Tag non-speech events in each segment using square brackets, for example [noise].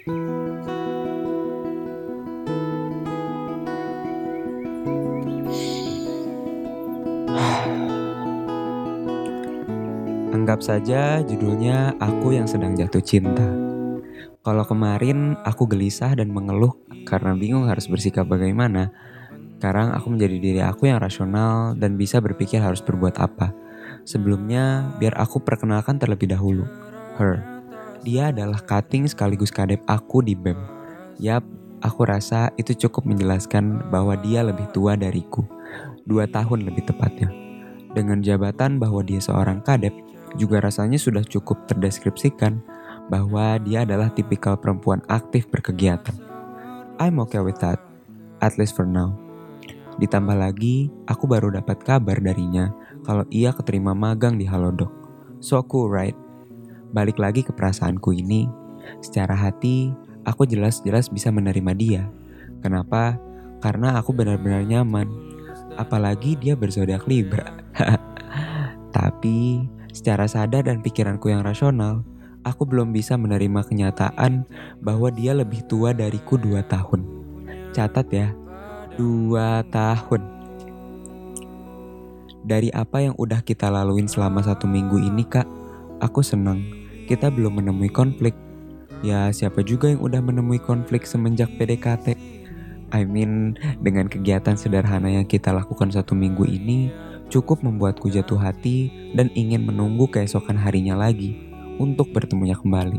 Anggap saja judulnya Aku yang sedang jatuh cinta. Kalau kemarin aku gelisah dan mengeluh karena bingung harus bersikap bagaimana, sekarang aku menjadi diri aku yang rasional dan bisa berpikir harus berbuat apa. Sebelumnya, biar aku perkenalkan terlebih dahulu. Her. Dia adalah cutting sekaligus kadep aku di BEM. Yap, aku rasa itu cukup menjelaskan bahwa dia lebih tua dariku. Dua tahun lebih tepatnya. Dengan jabatan bahwa dia seorang kadep, juga rasanya sudah cukup terdeskripsikan bahwa dia adalah tipikal perempuan aktif berkegiatan. I'm okay with that, at least for now. Ditambah lagi, aku baru dapat kabar darinya kalau ia keterima magang di Halodoc. So cool, right? Balik lagi ke perasaanku ini, secara hati aku jelas-jelas bisa menerima dia. Kenapa? Karena aku benar-benar nyaman. Apalagi dia berzodiak Libra. [laughs] Tapi secara sadar dan pikiranku yang rasional, aku belum bisa menerima kenyataan bahwa dia lebih tua dariku dua tahun. Catat ya, dua tahun. Dari apa yang udah kita laluin selama satu minggu ini kak, aku senang kita belum menemui konflik. Ya siapa juga yang udah menemui konflik semenjak PDKT? I mean, dengan kegiatan sederhana yang kita lakukan satu minggu ini, cukup membuatku jatuh hati dan ingin menunggu keesokan harinya lagi untuk bertemunya kembali.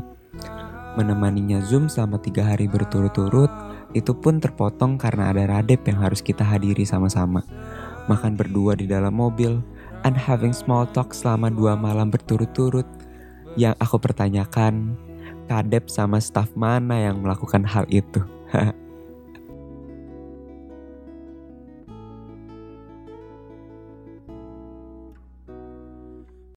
Menemaninya Zoom selama tiga hari berturut-turut, itu pun terpotong karena ada Radep yang harus kita hadiri sama-sama. Makan berdua di dalam mobil, and having small talk selama dua malam berturut-turut. Yang aku pertanyakan, Kadep sama staff mana yang melakukan hal itu? [laughs]